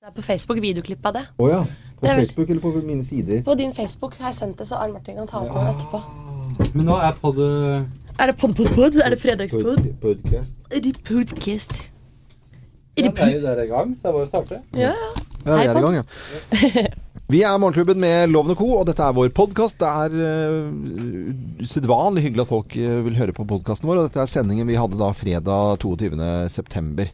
Det er på Facebook videoklipp av det. Å ja. På Det er Facebook eller på mine sider? På din Facebook har jeg sendt det, så Arne Martin kan ta med det etterpå. Men nå er på det Er det pod, pod, pod? Er det fredagspod? Podcast. Er det podcast? Er Ja, det det er pod? jo der i gang, så jeg bare starter. Ja, ja. Ja, vi er i gang, ja. Vi er Morgenklubben med Loven og Co., og dette er vår podkast. Det er uh, usedvanlig hyggelig at folk uh, vil høre på podkasten vår. Og dette er sendingen vi hadde da fredag 22.9.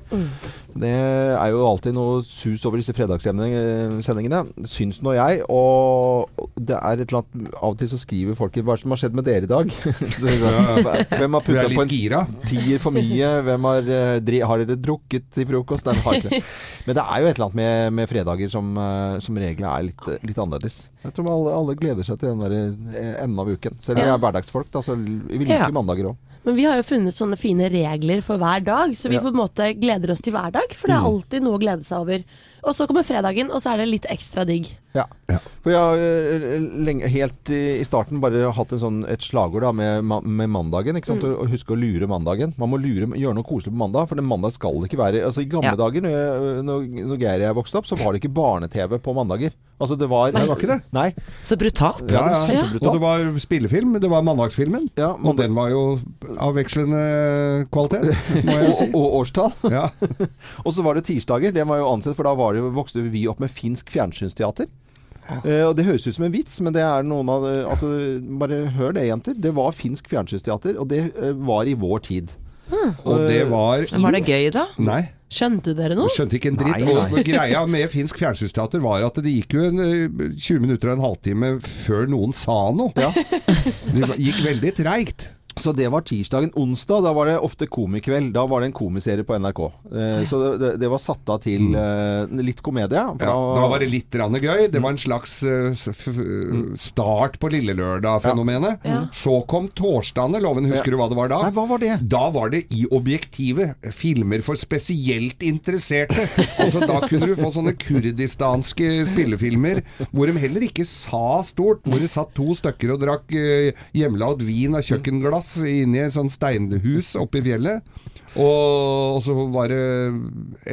Det er jo alltid noe sus over disse fredagssendingene, syns nå jeg. Og det er et eller annet Av og til så skriver folk hva er det som har skjedd med dere i dag? Så, Hvem har putta på en gira. tier for mye. Hvem har, eh, dri, har dere drukket til frokost? Nei, har ikke det. Men det er jo et eller annet med, med fredager som, som regel er litt, eh, litt annerledes. Jeg tror alle, alle gleder seg til den der eh, enden av uken. Selv om vi Ja. er hverdagsfolk, da, så vi liker Ja. mandager òg. Men vi har jo funnet sånne fine regler for hver dag, så vi Ja. på en måte gleder oss til hver dag. For det er alltid noe å glede seg over. Og så kommer fredagen, og så er det litt ekstra digg. Ja. For jeg har eh, lenge, helt i starten bare hatt en sånn, et slagord da, med, med mandagen. Ikke sant? Mm. Huske å lure mandagen. Man må lure, gjøre noe koselig på mandag, for den mandag skal det ikke være altså I gamle Ja. dager, når, jeg, når, når Geir og jeg vokste opp, så var det ikke barne-TV på mandager. Altså det var Nei, det var ikke det. Nei. Så brutalt. Ja, det Ja, var ja. Og det var spillefilm. Det var mandagsfilmen. Ja, Og den var jo av vekslende kvalitet, må jeg si. og, og årstall. Ja. Og så var det tirsdager. Det var jo ansett, for da var det, jo- vokste vi opp med finsk fjernsynsteater. Eh, og Det høres ut som en vits, men det er noen av altså, Bare hør det, jenter. Det var finsk fjernsynsteater, og det eh, var i vår tid. Og det var Men var det gøy, da? Nei. Skjønte dere noe? Skjønte ikke en dritt. Nei, nei. Og greia med finsk fjernsynsteater var at det gikk jo en, eh, 20 minutter og en halvtime før noen sa noe. Ja. Det gikk veldig treigt. Så det var tirsdagen. Onsdag, da var det ofte komikveld. Da var det en komiserie på NRK. Eh, så det, det var satt av til eh, litt komedie. Mm. Ja, da var det litt rann gøy. Det var en slags uh, f f- start på Lille Lørdag-fenomenet. Så kom torsdagene. Loven, husker du hva det var da? Nei, hva var det? Da var det i objektivet filmer for spesielt interesserte. Altså Da kunne du få sånne kurdistanske spillefilmer hvor de heller ikke sa stort. Hvor det satt to stykker og drakk uh, hjemmelagd vin av kjøkkenglass inni et sånt steinhus oppe i fjellet. Og så var det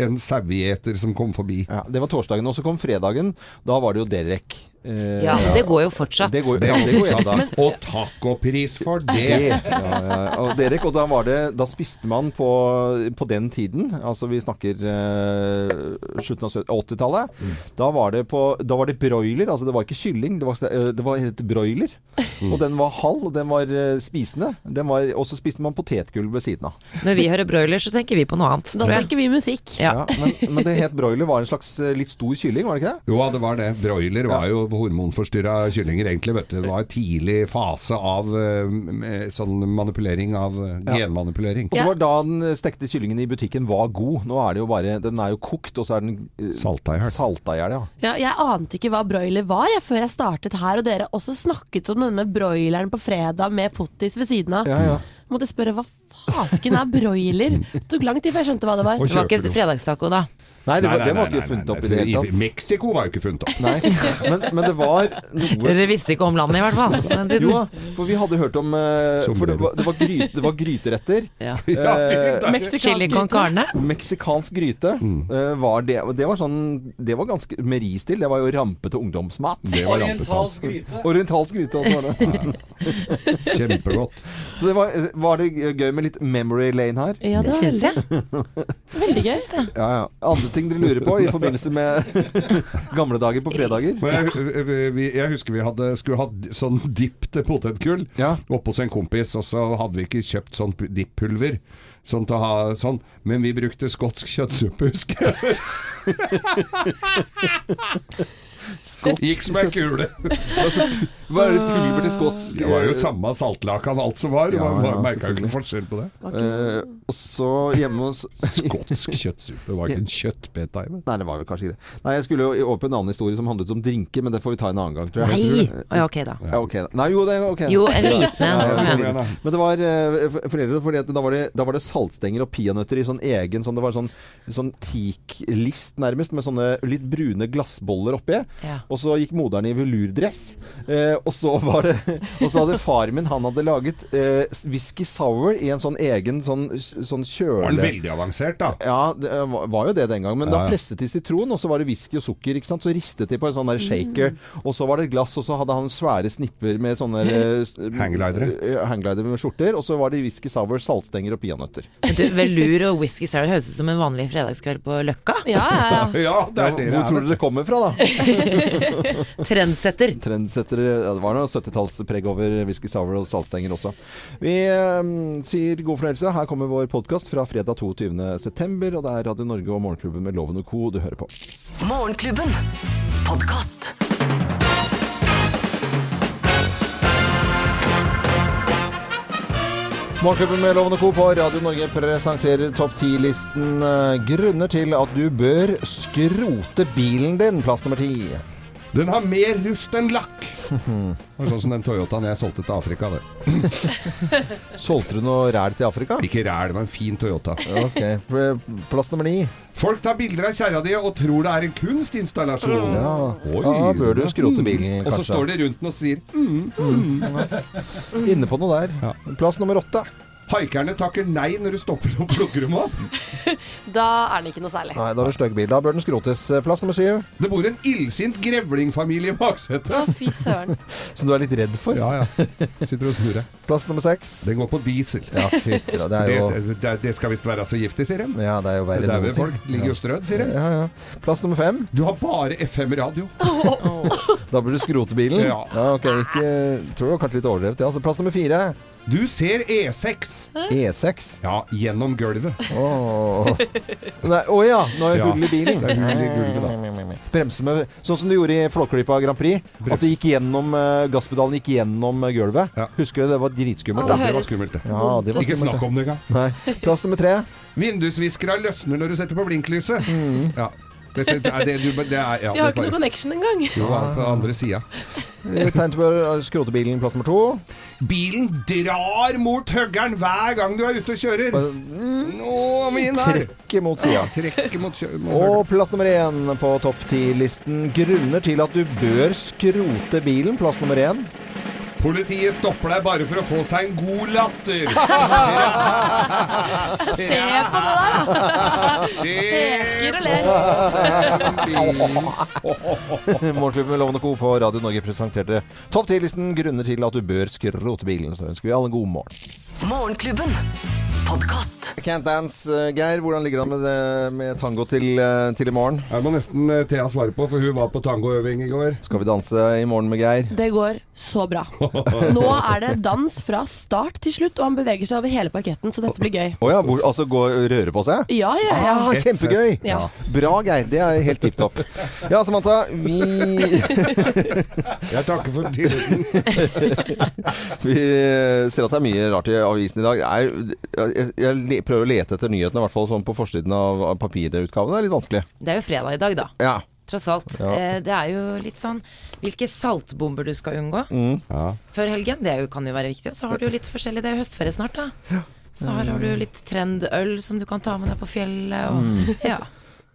en sauegjeter som kom forbi. Ja, det var torsdagen. Og så kom fredagen. Da var det jo Derek. Eh, Ja, men det går jo fortsatt. Det går, ja, det går ja, da. Og tacopris for det! Det, ja, ja. Og Derek, og da var det Da spiste man på, på den tiden, altså vi snakker eh, slutten av 80-tallet, da, var det på- da var det broiler. Altså det var ikke kylling, det var, eh, det var et broiler. Og den var halv, den var eh, spisende. Den var, og så spiste man potetgull ved siden av. Når vi hører broiler, så tenker vi på noe annet, Da tenker vi musikk. Ja. Ja, men, men det het broiler var en slags eh, litt stor kylling, var det ikke det? Jo, det var det. Broiler var jo hormonforstyrra kyllinger, egentlig. vet du. Det var en tidlig fase av eh, sånn manipulering av eh, Ja. genmanipulering. Og det var da den stekte kyllingen i butikken var god. Nå er det jo bare Den er jo kokt, og så er den uh, Salta i hjel. ja. Ja, jeg ante ikke hva broiler var jeg, før jeg startet her, og dere også snakket om denne broileren på fredag med pottis ved siden av. Ja, ja. Måtte spørre hva fasken er broiler? Det tok lang tid før jeg skjønte hva det var. Det var ikke fredagstaco, da. Nei, det var, Nei, det var ikke nei, funnet nei, opp i det hele tatt. Mexico var jo ikke funnet opp. Nei, men, men det var noe Dere visste ikke om landet, i hvert fall. Men det, Jo for vi hadde hørt om eh, For det var, det var, gryte, det var gryteretter. ja. Ja, Eh, Chili con carne. Meksikansk gryte eh, var det. Det var sånn Det var ganske med ris til. Det var jo rampete ungdomsmat. Det var rampetall. gryte. Orientalsk gryte også var det. Kjempegodt. Så det var, var det gøy med litt memory lane her? Ja, det syns jeg. veldig gøy. Ja, ja. Andre ting dere lurer på i forbindelse med gamle dager på fredager? Jeg, vi, jeg husker vi hadde, skulle ha sånn dipp til potetgull Ja. oppe hos en kompis, og så hadde vi ikke kjøpt sånn dipppulver Sånn til å ha sånn, men vi brukte skotsk kjøttsuppe, husker jeg. Skotsk Gikk som ei kule. Altså, Hva er det pulver til skotsk? Det var jo samme saltlakan alt som var. Ja, Man ja, merka jo ikke noen forskjell på det. Eh, og så hjemme hos Skotsk kjøttsuppe. Det var ikke en kjøttbeta i meg. Nei, det var vel kanskje ikke det. Nei, Jeg skulle jo over på en annen historie som handlet om drinker, men det får vi ta en annen gang, tror jeg. Nei! Ja, ok, da. Ja, okay, da. Nei, jo, det er ok. Jo, en liten en. Men det var eh, for- foreldre, fordi at da var, det, da var det saltstenger og peanøtter i sånn egen sånn, Det var sånn, sånn teaklist nærmest, med sånne litt brune glassboller oppi. Ja. Og så gikk moderen i velurdress. Eh, og, så var det, og så hadde far min Han hadde laget eh, whisky sour i en sånn egen sånn, sånn Var den veldig avansert, da? Ja, det var var jo det den gang. Men Ja, da presset de sitron, og så var det whisky og sukker. ikke sant? Så ristet de på en sånn der shaker. Og så var det glass, og så hadde han svære snipper med sånne eh, Hangglidere. eh, hangglidere med skjorter. Og så var det whisky sour, saltstenger og peanøtter. Du, Velur og whisky sour høres ut som en vanlig fredagskveld på Løkka. Ja, ja, ja. Det er det Hvor tror du det kommer fra, da? Trendsetter. Trendsetter. ja, Det var noe 70-tallspreg over whisky sour og saltstenger også. Vi eh, sier god fornøyelse. Her kommer vår podkast fra fredag 22.9., og det er Radio Norge og Morgenklubben med Loven og Co. du hører på. Morgenklubben. Podkast. Morgenklubben med Lovende Co. på Radio Norge presenterer topp 10-listen eh, grunner til at du bør skrote bilen din. Plass nummer ti. Den har mer rust enn lakk. Det var sånn som den Toyotaen jeg solgte til Afrika. Det. Solgte du noe ræl til Afrika? Ikke ræl, det var en fin Toyota. Ok. Plass nummer ni. Folk tar bilder av kjerra di og tror det er en kunstinstallasjon. Ja, Oi. da bør du skrote bilen, Og så står de rundt den og sier mm. Inne på noe der. Plass nummer åtte. Haikerne takker nei når du stopper og plukker dem opp. Da er den ikke noe særlig. Nei, da er det stygg bil. Da bør den skrotes. Plass nummer syv. Det bor en illsint grevlingfamilie i baksetet. Å, fy søren. Som du er litt redd for. Ja, ja. Sitter og snurrer. Plass nummer seks. Den går på diesel. Ja, fytti da. Det er Det, jo det, det skal visst være så giftig, sier de. Ja, det er jo verre Der enn noen folk ting. ligger jo strødd, sier de. Ja, ja. Plass nummer fem. Du har bare FM-radio. Da bør du skrote bilen. Ja. ok. Ikke, tror det var kanskje litt overdrevet. Ja. Altså, plass nummer fire. Du ser E6. E6. Ja, gjennom gulvet. Åh. oh. å ja, nå er det hull i bilen. Det er hull i gulvet, Bremse med Sånn som du gjorde i Flåklypa Grand Prix. At det gikk gjennom uh, gasspedalen gikk gjennom eh, gulvet. Ja. Husker du det? Det var dritskummelt. Oh, det, Det var skummelt, det. Ja, det var Ikke snakk om det engang. Plass nummer tre. Vindusviskere løsner når du setter på blinklyset. Mm. Ja. Dette, det er det du det er, ja, Vi har ikke noe connection engang. jo, på andre sida. Tegn til å skrote bilen. Plass nummer to. Bilen drar mot høggeren hver gang du er ute og kjører. Nå, min her! Trekker mot sida. Og plass nummer én på topp ti-listen. Grunner til at du bør skrote bilen. Plass nummer én. Politiet stopper deg bare for å få seg en god latter. Se på det der, da! Peker og ler. Morgenklubben med Lovende Co. på Radio Norge presenterte topp 10-listen grunner til at du bør skrote bilen. Så ønsker vi alle en god morgen. Morgenklubben. Podkast. Can't Dance, eh, Geir. Hvordan ligger det an med, det- med tango til, eh, til i morgen? Jeg må nesten eh, Thea svare på, for hun var på tangoøving i går. Skal vi danse i morgen med Geir? Det går så bra. Nå er det dans fra start til slutt, og han beveger seg over hele parketten, så dette blir gøy. Å ja, hvor- altså gå og røre på seg? Ja, ja, ja. Ah, kjempegøy! Ja. Bra, Geir. Det er helt tipp topp. Ja, Samantha. Vi, Jeg takker for tilliten. vi ser at det er mye rart i avisen i dag. Det Er, jeg, jeg prøver å lete etter nyhetene, i hvert fall sånn på forsiden av av papirutgaven. Det er litt vanskelig. Det er jo fredag i dag, da. Ja. Tross alt. Ja. Eh, Det er jo litt sånn hvilke saltbomber du skal unngå Ja. før helgen. Det jo, kan jo være viktig. Og så har du jo litt forskjellig. Det er jo høstferie snart, da. Så her har du litt trendøl som du kan ta med deg på fjellet. Og, ja.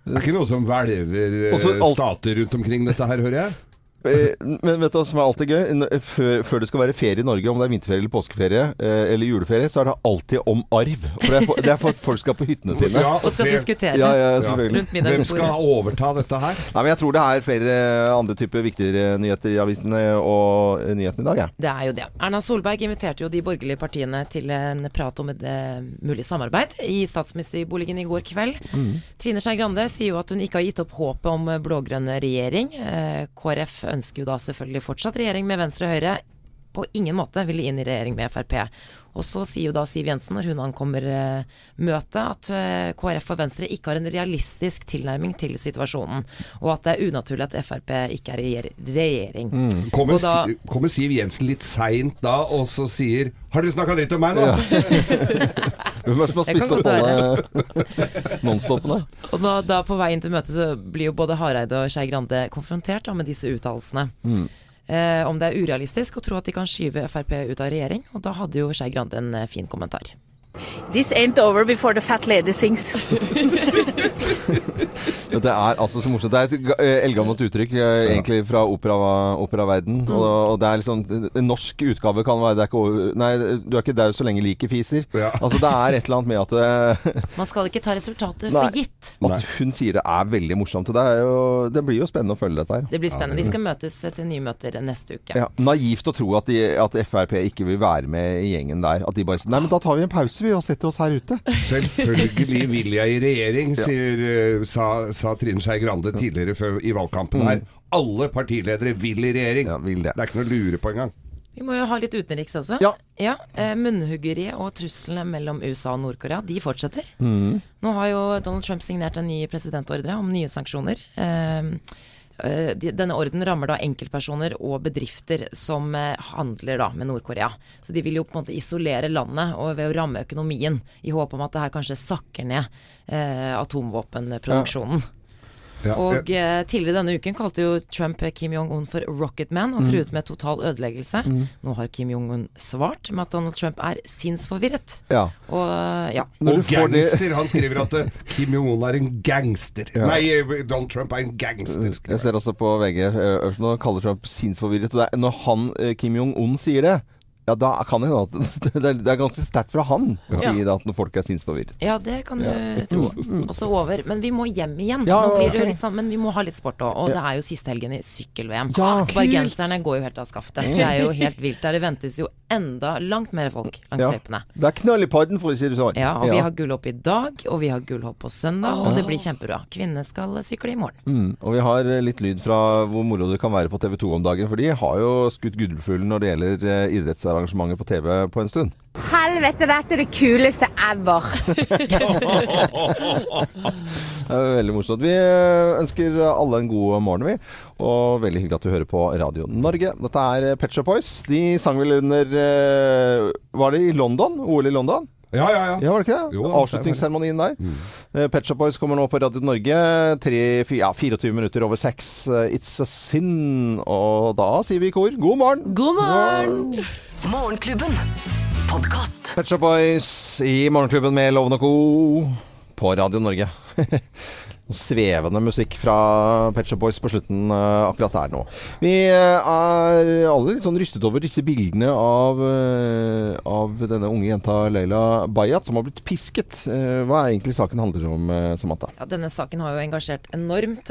Det er ikke noe som hvelver eh, stater rundt omkring dette her, hører jeg. Eh, Men vet du hva som er alltid gøy? Før, før det skal være ferie i Norge, om det er vinterferie eller påskeferie eh, eller juleferie, så er det alltid om arv. For det er for, det er for at folk skal på hyttene sine. Ja, Og skal se- diskutere Ja, ja, rundt Hvem skal overta dette her? Nei, men Jeg tror det er flere andre typer viktigere nyheter i avisene og eh, nyhetene i dag. jeg. Det er jo det. Erna Solberg inviterte jo de borgerlige partiene til en prat om et eh, mulig samarbeid i statsministerboligen i går kveld. Trine Skei Grande sier jo at hun ikke har gitt opp håpet om eh, blå-grønn regjering. Eh, KrF ønsker jo da selvfølgelig fortsatt regjering med Venstre og Høyre. På ingen måte ville inn i regjering med Frp. Og så sier jo da Siv Jensen når hun ankommer eh, møtet at eh, KrF og Venstre ikke har en realistisk tilnærming til situasjonen, og at det er unaturlig at Frp ikke er i regjering. regjering. Kommer, Og da- kommer Siv Jensen litt seint da, og så sier 'Har dere snakka dritt om meg nå?' Hvem er det som har spist opp alle nonstopene? Og da, da på inn til møtet så blir jo både Hareide og Skei Grande konfrontert da, med disse uttalelsene. Eh, om det er urealistisk å tro at de kan skyve Frp ut av regjering. Og da hadde jo Skei Grande en eh, fin kommentar. This ain't over before the fat lady sings. Dette er altså så morsomt. Det er et eh, eldgammelt uttrykk, eh, egentlig fra opera, operaverden. Mm. Og, og det er liksom En norsk utgave kan være det er ikke, over- Nei, du er ikke daud så lenge liket fiser. Ja. Altså Det er et eller annet med at, det, Man skal ikke ta resultatet Nei. for gitt. at hun sier det er veldig morsomt. Det, er jo, det blir jo spennende å følge dette her. Det blir spennende. Vi skal møtes til nye møter neste uke. Ja, naivt å tro at, de, at Frp ikke vil være med i gjengen der. At de bare sier Nei, men da tar vi en pause vi og setter oss her ute. Selvfølgelig vil jeg i regjering, sier, eh, sa, sa Trine Skei Grande tidligere før, i valgkampen her. Alle partiledere vil i regjering. Ja, vil det. Det er ikke noe å lure på engang. Vi må jo ha litt utenriks også. Ja. eh, Munnhuggeriet og truslene mellom USA og Nord-Korea, de fortsetter. Nå har jo Donald Trump signert en ny presidentordre om nye sanksjoner. Eh, Denne orden rammer da enkeltpersoner og bedrifter som eh, handler da med Nord-Korea. Så de vil jo på en måte isolere landet og ved å ramme økonomien, i håp om at det her kanskje sakker ned eh, atomvåpenproduksjonen. Ja, Og eh, tidligere denne uken kalte jo Trump Kim Jong-un for 'rocket man' og truet med total ødeleggelse. Nå har Kim Jong-un svart med at Donald Trump er sinnsforvirret. Ja. Og eh, ja. Og du får det- gangster. Han skriver at eh, Kim Jong-un er en gangster. Ja. Nei, eh, Donald Trump er en gangster. Skriver Jeg ser også på VG øverst nå kaller Trump sinnsforvirret. Og det er, når han, Kim Jong-un, sier det, ja, da kan det hende at det er, ganske sterkt fra han å Ja. si det at folk er sinnsforvirret. ja, det kan du tro. Også over. Men vi må hjem igjen. Ja, Nå blir det ok. litt sånn, men vi må ha litt sport òg. Og det er jo siste helgen i sykkel-VM. Ja, Bergenserne går jo helt av skaftet. Det er jo helt vilt der. Det ventes jo enda langt mer folk langs Ja. løypene. Det er knall i padden, for å si det sånn. Ja, og vi har gullhopp i dag, og vi har gullhopp på søndag, og det blir kjempebra. Kvinnene skal sykle i morgen. Mm, og vi har eh, litt lyd fra hvor moro det kan være på TV 2 om dagen. For de har jo skutt gullfuglen når det gjelder eh, idrettsarrangementer på TV på en stund. Helvete, dette er det kuleste ever. Det er veldig morsomt. Vi eh, ønsker alle en god morgen, vi. Og veldig hyggelig at du hører på Radio Norge. Dette er Pet Shop Boys. De sang vel under eh, Var det i London? OL i London? Ja, ja, ja. Ja, var det ikke det? Jo, Avslutningsseremonien der. Mm. Pet Shop Boys kommer nå på Radio Norge. Tre, fi- ja, 24 minutter over seks. Eh, It's a sin. Og da sier vi i kor god morgen. God morgen! Morgenklubben. Podkast. Pet Boys i Morgenklubben med Loven og Co. på Radio Norge. Svevende musikk fra Pet Shop Boys på slutten uh, akkurat der nå. Vi eh, er alle litt sånn rystet over disse bildene av, uh, av denne unge jenta Leila Bayat som har blitt pisket. Uh, hva er egentlig saken handler om, Samantha? Ja, denne saken har jo engasjert enormt.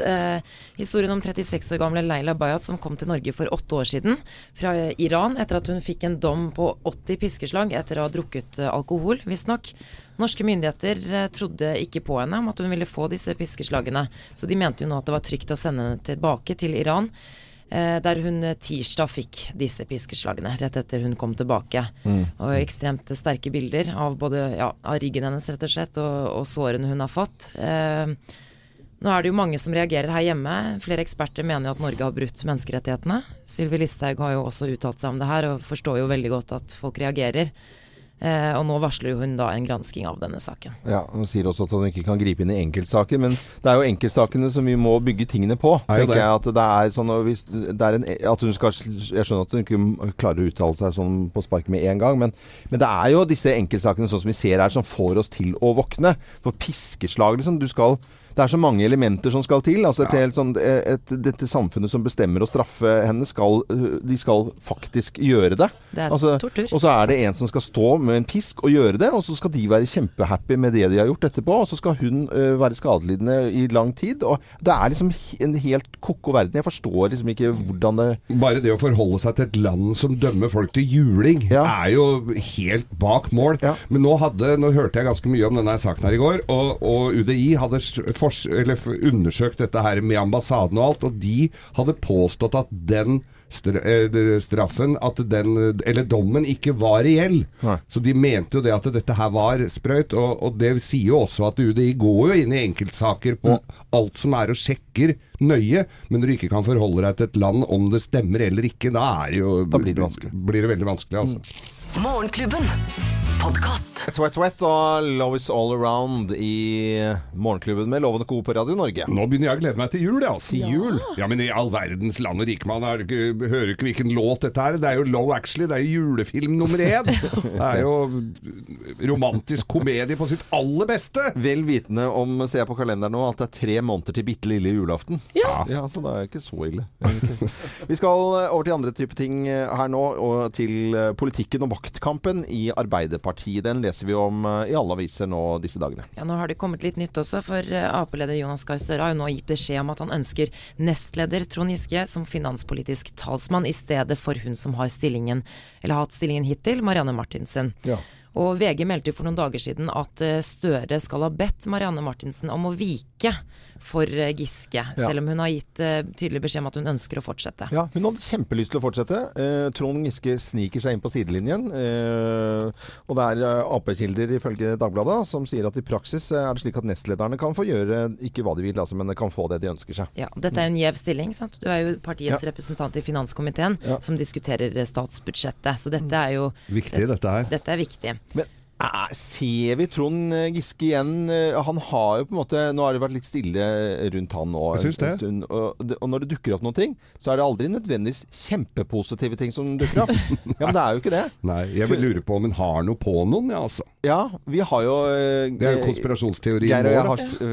Historien om 36 år gamle Leila Bayat som kom til Norge for åtte år siden fra Iran etter at hun fikk en dom på 80 piskeslag etter å ha drukket alkohol, visstnok. Norske myndigheter eh, trodde ikke på henne om at hun ville få disse piskeslagene, så de mente jo nå at det var trygt å sende henne tilbake til Iran. eh, Der hun eh, tirsdag fikk disse piskeslagene, rett etter hun kom tilbake. Og ekstremt sterke bilder av både ja, av ryggen hennes, rett og slett, og, og sårene hun har fått. Eh, nå er det jo mange som reagerer her hjemme. Flere eksperter mener jo at Norge har brutt menneskerettighetene. Sylvi Listhaug har jo også uttalt seg om det her, og forstår jo veldig godt at folk reagerer. Eh, og nå varsler jo hun da en gransking av denne saken. Ja, Hun sier også at hun ikke kan gripe inn i enkeltsaker, men det er jo enkeltsakene som vi må bygge tingene på. Er tenker det. jeg at det er sånn hvis det er en, at hun skal, Jeg skjønner at hun ikke klarer å uttale seg sånn på sparket med en gang, men, men det er jo disse enkeltsakene sånn som vi ser her, som får oss til å våkne. For piskeslag, liksom. Du skal det er så mange elementer som skal til. altså et helt sånn, et, Dette samfunnet som bestemmer å straffe henne, skal, de skal faktisk gjøre det. Det er Altså, tortur. Og så er det en som skal stå med en pisk og gjøre det, og så skal de være kjempehappy med det de har gjort etterpå, og så skal hun ø, være skadelidende i lang tid. Og det er liksom en helt ko-ko verden. Jeg forstår liksom ikke hvordan det Bare det å forholde seg til et land som dømmer folk til juling, Ja. er jo helt bak mål. Ja. Men nå, hadde, nå hørte jeg ganske mye om denne saken her i går, og, og UDI hadde eller undersøkt dette her med ambassaden og alt, og de hadde påstått at den eh, straffen, at den, eller dommen, ikke var reell. Nei. Så de mente jo det at dette her var sprøyt, og, og det sier jo også at UDI går jo inn i enkeltsaker på alt som er og sjekker nøye, men når du ikke kan forholde deg til et land om det stemmer eller ikke, da er det jo Da blir det. Blir det veldig vanskelig, altså. Morgenklubben. Podkast. Twet og Love Is All Around i Morgenklubben med Lovende Co. på Radio Norge. Nå begynner jeg å glede meg til jul, altså. Til jul? Ja, men i all verdens land og rike, man hører ikke hvilken låt dette er. Det er jo Low Actually, det er jo julefilm nummer én. Det er jo romantisk komedie på sitt aller beste. Vel vitende om, ser jeg på kalenderen nå, at det er tre måneder til bitte lille julaften. Ja. Ja, så det er ikke så ille. egentlig. Vi skal over til andre type ting eh, her nå, og til eh, politikken og maktkampen i Arbeiderpartiet. Den leser vi om eh, i alle aviser nå disse dagene. Ja, Nå har det kommet litt nytt også, for eh, Ap-leder Jonas Gahr Støre har jo nå gitt beskjed om at han ønsker nestleder Trond Giske som finanspolitisk talsmann i stedet for hun som har stillingen, eller har hatt stillingen hittil, Marianne Martinsen. Ja. Og VG meldte for noen dager siden at eh, Støre skal ha bedt Marianne Martinsen om å vike for eh, Giske, selv om hun har gitt eh, tydelig beskjed om at hun ønsker å fortsette. Ja, hun hadde kjempelyst til å fortsette. Eh, Trond Giske sniker seg inn på sidelinjen. Eh, og det er eh, Ap-kilder ifølge Dagbladet som sier at i praksis er det slik at nestlederne kan få gjøre ikke hva de vil, altså, men kan få det de ønsker seg. Ja, Dette er jo en gjev stilling. sant? Du er jo partiets Ja. representant i finanskomiteen Ja. som diskuterer statsbudsjettet. Så dette er jo Viktig, dette her. Dette er viktig. Men ser vi Trond eh, Giske igjen? Eh, Han har jo på en måte Nå har det vært litt stille rundt han nå. Jeg syns det. en stund, Og, når det dukker opp noen ting, så er det aldri nødvendigvis kjempepositive ting som dukker opp. Ja, men det er jo ikke det. Nei, jeg vil lure på om han har noe på noen, ja, altså. Ja, vi har jo eh, Det er jo konspirasjonsteori Geir og jeg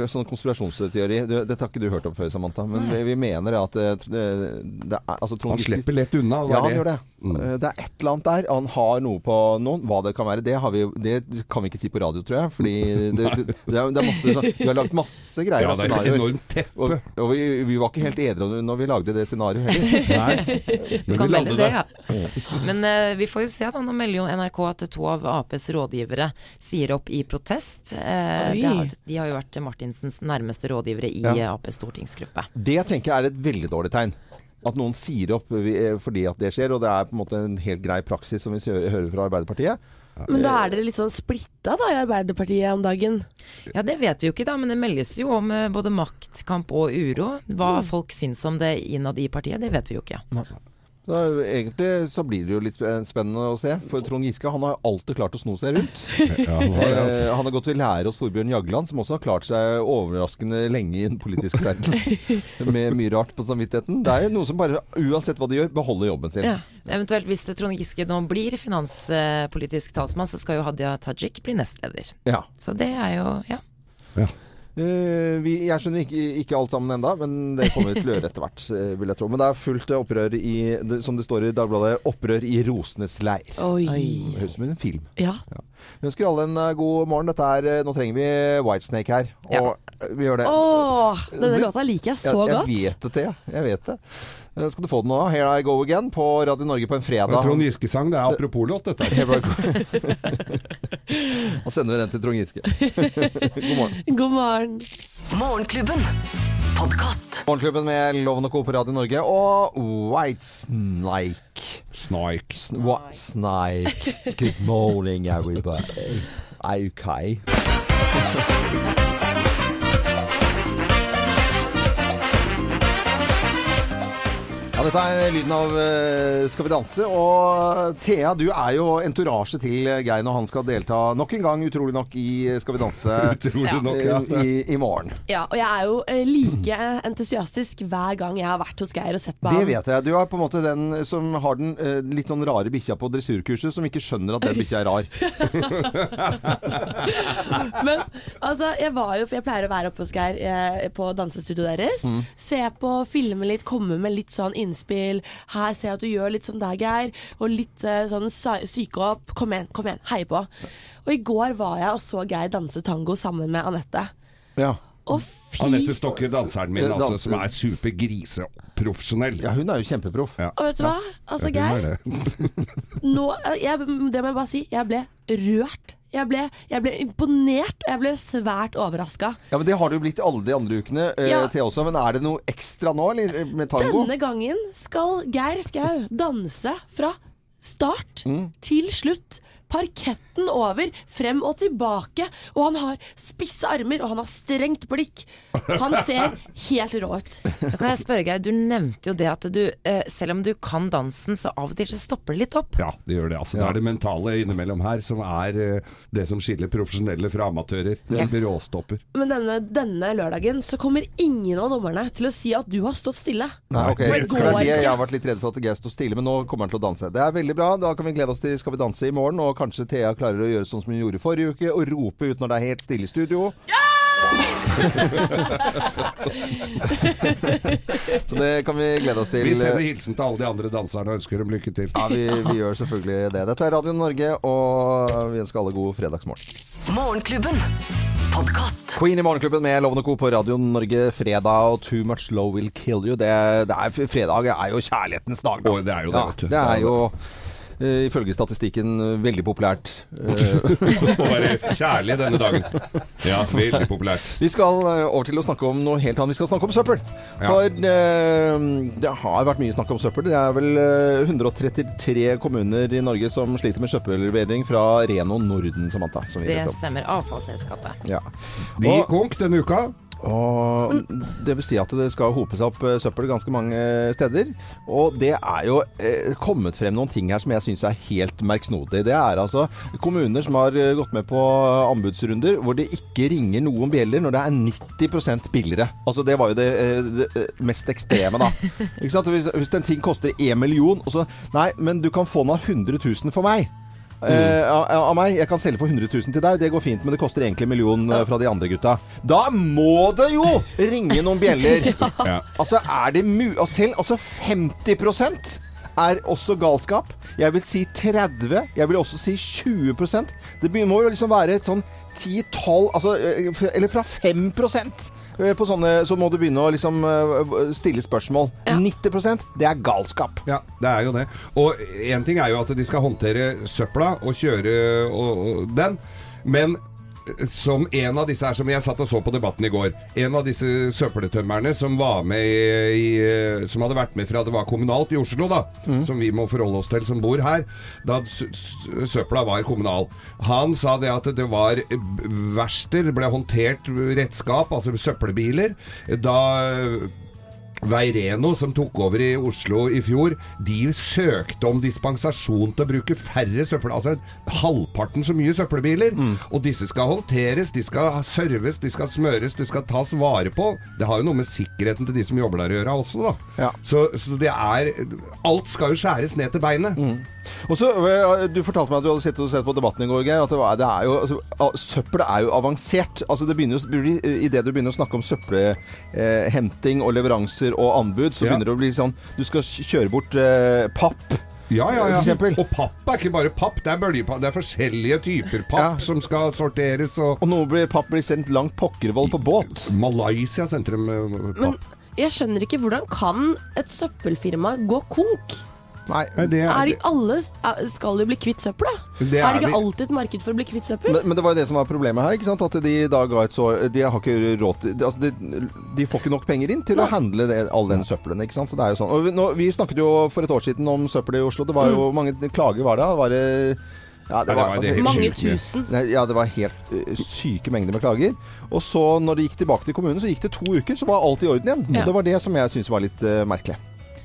har sånn konspirasjonsteori. Dette har ikke du hørt om før, Samantha. Men vi, vi mener at eh, det er altså, Trond Han Giske- slipper lett unna. Ja, han gjør det. Mm. Eh, Det er et eller annet der. Han har noe på noen. Hva det kan være, det, har vi, det kan vi ikke si på radio, tror jeg. Fordi det, det, det, er, det er masse sånn Vi har lagt masse greier Ja, av er scenarioer. enormt teppe. Og, og vi, vi var ikke helt edru når vi lagde det scenarioet heller. Nei, men vi lagde det. det, ja. Men uh, vi får jo se, da. Nå melder jo NRK at to av Aps rådgivere sier opp i protest. Uh, det har, de har jo vært Martinsens nærmeste rådgivere i Ja. Aps stortingsgruppe. Det tenker jeg er et veldig dårlig tegn. At noen sier opp eh, fordi at det skjer, og det er på en måte en helt grei praksis som vi hører fra Arbeiderpartiet. Men da er dere litt sånn splitta da i Arbeiderpartiet om dagen. Ja, det vet vi jo ikke, da, men det meldes jo om eh, både maktkamp og uro. Hva folk syns om det innad i partiet, det vet vi jo ikke. Så egentlig så blir det jo litt spennende å se. For Trond Giske han har alltid klart å sno seg rundt. Ja, han har altså. Eh, han har gått i lære hos Torbjørn Jagland, som også har klart seg overraskende lenge i den politiske verden. Med mye rart på samvittigheten. Det er noe som bare, uansett hva de gjør, beholder jobben sin. Ja. Eventuelt hvis Trond Giske nå blir finanspolitisk talsmann, så skal jo Hadia Tajik bli nestleder. Ja. Så det er jo ja. Eh, vi, jeg skjønner ikke, ikke alt sammen enda, men det kommer vi til å gjøre etter hvert, eh, vil jeg tro. Men det er fullt opprør i, som det står i Dagbladet, opprør i rosenes leir. Oi. Høres ut som en film. Ja. Vi ønsker alle en eh, god morgen. Dette er, eh, nå trenger vi Whitesnake her, og Ja. eh, vi gjør det. Åh, denne låta liker jeg så jeg, godt. Jeg vet det, Jeg vet det. Eh, Skal du få den nå? Here I Go Again på Radio Norge på en fredag. Trond Giske-sang, det er apropos-låt, dette. Da sender vi den til Trond Giske. God morgen. God morgen. Morgenklubben. Podcast. Morgenklubben med Loven og Co. på Radio Norge og Whitesnake. Snike. What Snike. Good morning, everybody. Okay. Ja, dette er lyden av eh, Skal vi danse. Og Thea, du er jo entourage til Geir når han skal delta nok en gang, utrolig nok, i Skal vi danse Utrolig nok, ja. eh, i, i morgen. Ja, og jeg er jo eh, like entusiastisk hver gang jeg har vært hos Geir og sett på ham. Det vet jeg. Du er på en måte den som har den eh, litt sånn rare bikkja på dressurkurset, som ikke skjønner at den bikkja er rar. Men altså, jeg var jo For jeg pleier å være oppe hos Geir eh, på dansestudioet deres. Mm. Se på, filme litt, komme med litt sånn innspill. Her ser jeg at du gjør litt sånn der, Geir. Og litt eh, sånn syke opp. Kom igjen, kom igjen. Heie på. Og i går var jeg og så Geir danse tango sammen med Anette. Ja. Anette Stokke, danseren min, Eh, altså, danser. som er supergriseprofesjonell. ja, hun er jo kjempeproff. Ja. Og vet du hva? Altså, Ja, Geir, det. nå, eh, jeg, det må jeg bare si. Jeg ble rørt. Jeg ble, jeg ble imponert, og jeg ble svært overraska. Ja, men Det har det jo blitt alle de andre ukene, eh, Ja. Thea også. Men er det noe ekstra nå, eller med tango? Denne gangen skal Geir Skau danse fra start til slutt. Parketten over, frem og tilbake. Og han har spisse armer, og han har strengt blikk. Han ser helt rå ut. Da kan jeg spørre, Geir, du nevnte jo det at du, eh, selv om du kan dansen, så av og til så stopper det litt opp. Ja, det gjør det. Altså, Det er det mentale innimellom her som er eh, det som skiller profesjonelle fra amatører. Det blir råstopper. Men denne, denne lørdagen så kommer ingen av dommerne til å si at du har stått stille. Nei, ok. For det For går det jeg har vært litt redd for at Geir står stille, men nå kommer han til å danse. Det er veldig bra. Da kan vi glede oss til Skal vi danse i morgen, og kanskje Thea klarer å gjøre sånn som hun gjorde forrige uke, og rope ut når det er helt stille i studio. Så det kan vi glede oss til. Vi sender hilsen til alle de andre danserne og ønsker dem lykke til. Ja, vi, vi gjør selvfølgelig det. Dette er Radio Norge, og vi ønsker alle god fredagsmorgen. Morgenklubben. Podkast. Queen i Morgenklubben med Lovende Co. på Radio Norge fredag, og Too Much Love Will Kill You. Det, det er, fredag er jo kjærlighetens dag. da. Å, det er jo det, Ja, det er jo eh, ifølge statistikken eh, veldig populært. Eh, Å være kjærlig denne dagen. Ja, veldig populært. Vi skal eh, over til å snakke om noe helt annet. Vi skal snakke om søppel. Ja. For eh, det har vært mye snakk om søppel. Det er vel eh, 133 kommuner i Norge som sliter med søppellevering fra Reno Norden, Samantha. Som vi Det vet om. stemmer. Avfallsselskapet. Ja. De konk denne uka. Og det vil si at det skal hope seg opp eh, søppel ganske mange steder. Og det er jo eh, kommet frem noen ting her som jeg syns er helt merksnodig. Det er altså kommuner som har eh, gått med på anbudsrunder hvor det ikke ringer noen bjeller når det er 90% billigere. Altså Det var jo det, det mest ekstreme, da. Hvis, hvis en ting koster 1 million, og så Nei, men du kan få den av 100 000 for meg. Eh, av, av meg. Jeg kan selge for 100 000 til deg, det går fint, men det koster egentlig en million eh, fra de andre gutta. Da må det jo ringe noen bjeller! Ja. Altså, er det mu... Og selv altså 50 er også galskap. Jeg vil si 30. Jeg vil også si 20% Det må jo liksom være et sånn 10-12 altså, eh, Eller fra 5 eh, på sånne, så må du begynne å liksom eh, stille spørsmål. 90% det er galskap. Ja, det er jo det. Og én ting er jo at de skal håndtere søpla og kjøre og, og den, men eh, som en av disse her som jeg satt og så på debatten i går En av disse søppeltømmerne som var med i, i Som hadde vært med fra det var kommunalt i Oslo, da. Som vi må forholde oss til som bor her. Da søpla var kommunal. Han sa det at det var verksteder, ble håndtert redskap, altså søppelbiler. Da Veireno, som tok over i Oslo i fjor, de søkte om dispensasjon til å bruke færre søppel... Altså halvparten så mye søppelbiler. Og disse skal håndteres, de skal serves, de skal smøres, de skal tas vare på. Det har jo noe med sikkerheten til de som jobber der å gjøre også, da. Ja. Så, så det er Alt skal jo skjæres ned til beinet. Og så, øh, Du fortalte meg at du hadde sittet og sett på debatten i går, Geir. At det, var, det er jo, altså, søppel er jo avansert. Altså det begynner jo, Idet du begynner å snakke om søppelhenting og leveranser og anbud, så Ja. begynner det å bli sånn Du skal kjøre bort eh, papp. Ja, ja, ja. Og papp er ikke bare papp, det er bøljepapp. Det er forskjellige typer papp Ja. som skal sorteres. Og Og noe blir, papp blir sendt langt pokkervoll på båt. Malaysia sendte dem eh, Men jeg skjønner ikke hvordan kan et søppelfirma gå konk? Nei. Nei, det Er er, de alle skal jo bli kvitt søppel, da? Det er er det ikke alltid et marked for å bli kvitt søppel? Men, men det var jo det som var problemet her. ikke sant? At de da ga et så De har ikke råd til altså de, de får ikke nok penger inn til å handle det, all den søppelen. ikke sant? Så det er jo sånn. Og vi, nå, vi snakket jo for et år siden om søppel i Oslo. Det var jo mange klager var det. Var det ja, det var altså, Mange tusen. Ja, det var helt uh, syke mengder med klager. Og så når det gikk tilbake til kommunen, så gikk det to uker, så var alt i orden igjen. Ja. Og det var det som jeg syntes var litt uh, merkelig.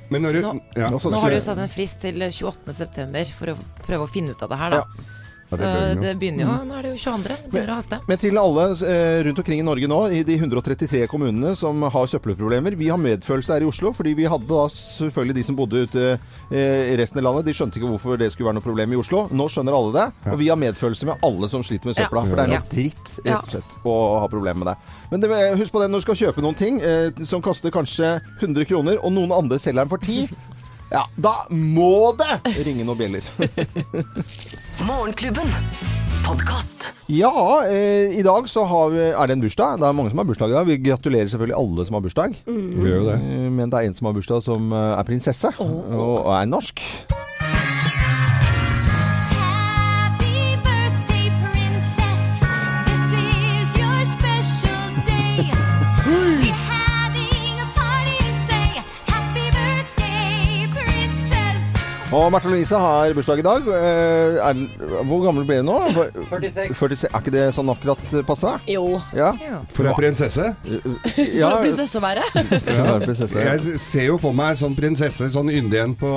Men når du Nå- ja. Nå Nå har du jo satt en frist til 28.9. for å prøve å finne ut av det her, da. Ja. Så det begynner jo Nå er det jo 22. Det begynner å haste. Men til alle eh, rundt omkring i Norge nå, i de 133 kommunene som har søppelproblemer Vi har medfølelse her i Oslo, fordi vi hadde da selvfølgelig de som bodde ute eh, i resten av landet. De skjønte ikke hvorfor det skulle være noe problem i Oslo. Nå skjønner alle det. Og vi har medfølelse med alle som sliter med Ja. søpla. For det er noe dritt, rett og slett, å ha problemer med det. Men det, husk på det når du skal kjøpe noen ting eh, som koster kanskje 100 kroner, og noen andre selger den for 10 ja, da må det ringe noen bjeller. Morgenklubben. Ja, eh, i dag så har vi, er det en bursdag. Det er mange som har bursdag i dag. Vi gratulerer selvfølgelig alle som har bursdag. Vi gjør jo det. Eh, Men det er en som har bursdag som eh, er prinsesse, oh. og er norsk. Og Märtha Louise har bursdag i dag. Eh, Er, hvor gammel ble hun nå? 46. 46. Er ikke det sånn akkurat passe? Jo. Ja. For ei prinsesse. ja. Prinsesse å være. ja. prinsesse. Jeg ser jo for meg sånn prinsesse, sånn yndig en på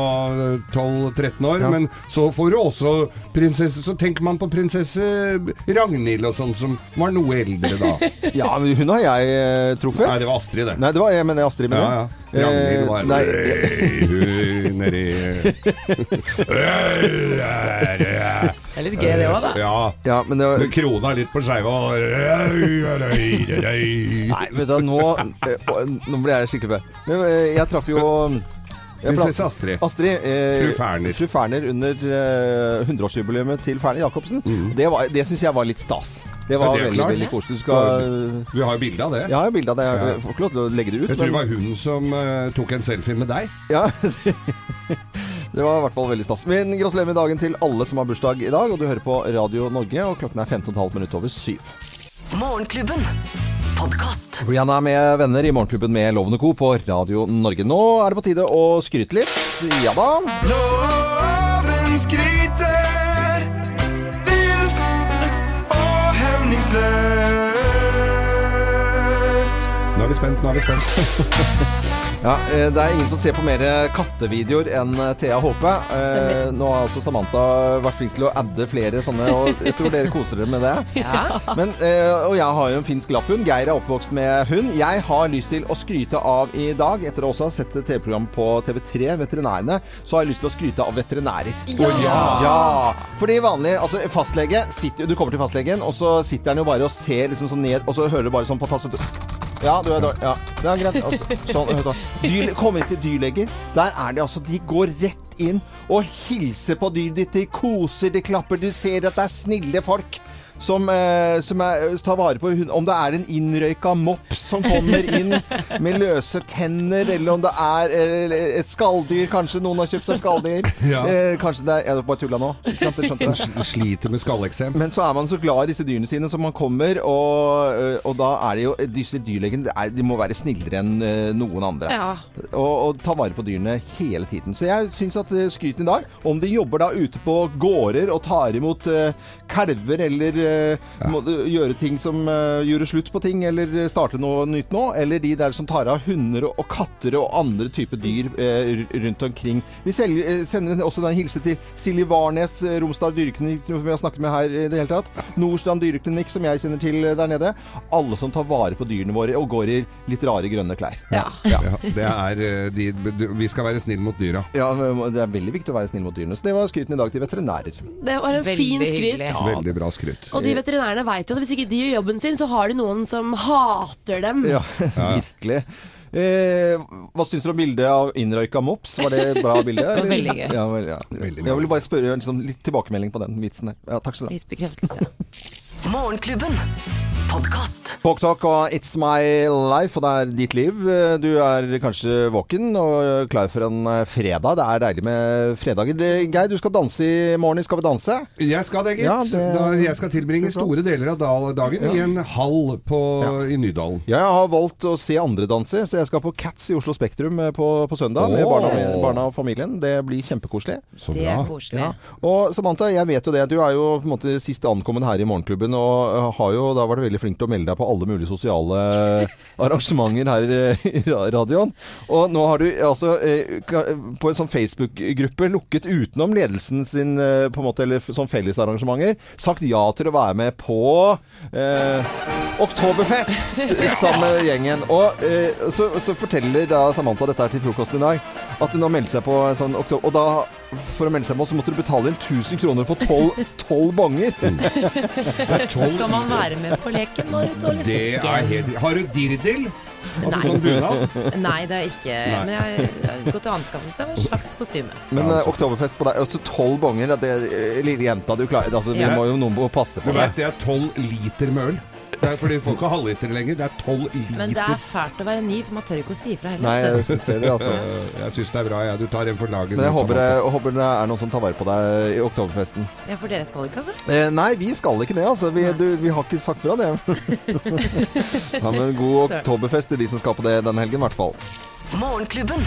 12-13 år. Ja. Men så får du også prinsesse Så tenker man på prinsesse Ragnhild og sånn, som var noe eldre da. Ja, men hun har jeg eh, truffet. Nei, det var Astrid, det. Nei, det var jeg men jeg Astrid med Ja, ja. Ragnhild var nei, Hey, nedi Det er litt gøy det òg, da. Ja. ja, men det var Krona er litt på skeiva. Nei, vet du, nå, eh, nå ble jeg skikkelig med. Eh, Jeg traff jo Prinsesse Astrid. Astrid eh, Fru Ferner. Fru Ferner under eh, 100-årsjubileet til Ferner Jacobsen. Det, var- det syns jeg var litt stas. Det var Ja, det veldig, veldig koselig. Du skal Du har jo bilde av det. Ja, jeg har bilde av det. Jeg får ikke lov til å legge det ut. Jeg tror det var hun som uh, tok en selfie med deg. Ja, det var i hvert fall veldig stas. Men gratulerer med dagen til alle som har bursdag i dag. Og du hører på Radio Norge, og klokken er 15,5 minutter over syv. Morgenklubben. Podcast. Rihanna er med venner i Morgenklubben med Loven og Co. på Radio Norge. Nå er det på tide å skryte litt. Ja da. Loven skryter spent, nå er vi spent. Ja, eh, Det er ingen som ser på mer kattevideoer enn eh, Thea Håpe. Eh, Nå har også Samantha vært flink til å adde flere sånne, og jeg tror dere koser dere med det. Men, eh, og jeg har jo en finsk lapphund. Geir er oppvokst med hund. Jeg har lyst til å skryte av i dag, etter å også ha sett TV-program på TV3, Veterinærene, så har jeg lyst til å skryte av veterinærer. Ja! Ja! Fordi vanlig, altså fastlege sitter, Du kommer til fastlegen, og så sitter han jo bare og ser liksom sånn ned, og så hører du bare sånn på tassen ja, du er dårlig. Ja, det er greit. Altså, sånn. Dyr, kom inn til dyrleger. Der er de altså De går rett inn og hilser på dyret ditt. De koser, de klapper. Du ser at det er snille folk. Som, eh, som er, tar vare på hund. Om det er en innrøyka mops som kommer inn med løse tenner, eller om det er eh, et skalldyr. Kanskje noen har kjøpt seg skalldyr. Ja. Eh, kanskje det er Jeg bare tulla nå. Ikke sant? Dere skjønte det? Sl- Sliter med skalleksem. Men så er man så glad i disse dyrene sine, som man kommer, og, øh, og da er det jo Disse dyrlegene det er- de må være snillere enn øh, noen andre. Ja. Og, og ta vare på dyrene hele tiden. Så jeg syns at øh, skryten i dag, om de jobber da ute på gårder og tar imot øh, kalver, eller må øh, gjøre ting som gjorde gjøre slutt på ting, eller starte noe nytt nå, eller de der som tar av hunder og, katter og andre typer dyr øh, rundt omkring. Vi selger, sender også en hilse til Silje Warnes, Romsdal dyreklinikk, som vi har snakket med her i det hele tatt. Nordstrand dyreklinikk, som jeg kjenner til der nede. Alle som tar vare på dyrene våre og går i litt rare grønne klær. Ja. Ja, det er eh, de, Vi skal være snille mot dyra. Ja, det er veldig viktig å være snill mot dyrene. Så det var skryten i dag til veterinærer. Det var en Veldig fin skryt. Ja, Veldig bra skryt. Og de veterinærene vet jo at hvis ikke de gjør jobben sin, så har de noen som hater dem. Ja, virkelig. Eh, hva syns du om bildet av innrøyka mops? Var det et bra bilde? veldig gøy. Ja, vel, ja. Veldig. Jeg vil bare spørre liksom, litt tilbakemelding på den vitsen der. Ja, takk skal du ha. Litt bekreftelse. Morgenklubben. Podkast. Talk og It's My Life, og det er ditt liv. Du er kanskje våken og klar for en eh, fredag. Det er deilig med fredager. Geir, du skal danse i morgen i Skal vi danse? Jeg skal det, gitt. Ja, det- jeg skal tilbringe store deler av dagen dagen i en hall på, i Nydalen. Jeg har valgt å se andre danse, så jeg skal på Cats i Oslo Spektrum eh, på, på søndag med barna, barna og familien. Det blir kjempekoselig. Så Det er koselig. Ja. Og Samantha, jeg vet jo det. Du er jo på en måte sist ankommen her i Morgenklubben, og eh, har jo da vært veldig flink til å melde deg på alle mulige sosiale arrangementer her i ra- radioen. Og nå har du altså eh, på en sånn Facebook-gruppe lukket utenom ledelsen sin, eh, på en måte, eller sånn fellesarrangementer, sagt ja til å være med på eh, Oktoberfest sammen med gjengen. Og eh, så, så forteller da Samantha dette her til frokosten i dag, at hun har meldt seg på en sånn oktober... Og da, for å melde seg på, så måtte du betale inn 1000 kroner for 12, 12 bonger. Det er tolv Skal man være med på leken, Marit? og Det liksom? er helt Har du dirdel? Altså Nei. sånn bunad? Nei, det er ikke Nei. Men jeg har gått til anskaffelse av en slags kostyme. Men eh, oktoberfest på deg, altså 12 bonger, det, er lille jenta du klarer altså, Vi må jo noen passe Du på vet det. det er tolv liter med øl. Det er fordi folk har halvliter lenger. Det er tolv liter. Men det er fælt å være ny, for man tør ikke å si ifra heller. Nei, jeg syns synes det, altså. Eh, Jeg syns det er bra, jeg. Du tar en for laget. Men jeg håper, jeg håper det er noen som tar vare på deg i oktoberfesten. Ja, for dere skal ikke, altså? Eh, nei, vi skal ikke det, altså. Vi, du, vi har ikke sagt fra det. ja, men god oktoberfest til de som skal på det denne helgen, i hvert fall. Morgenklubben.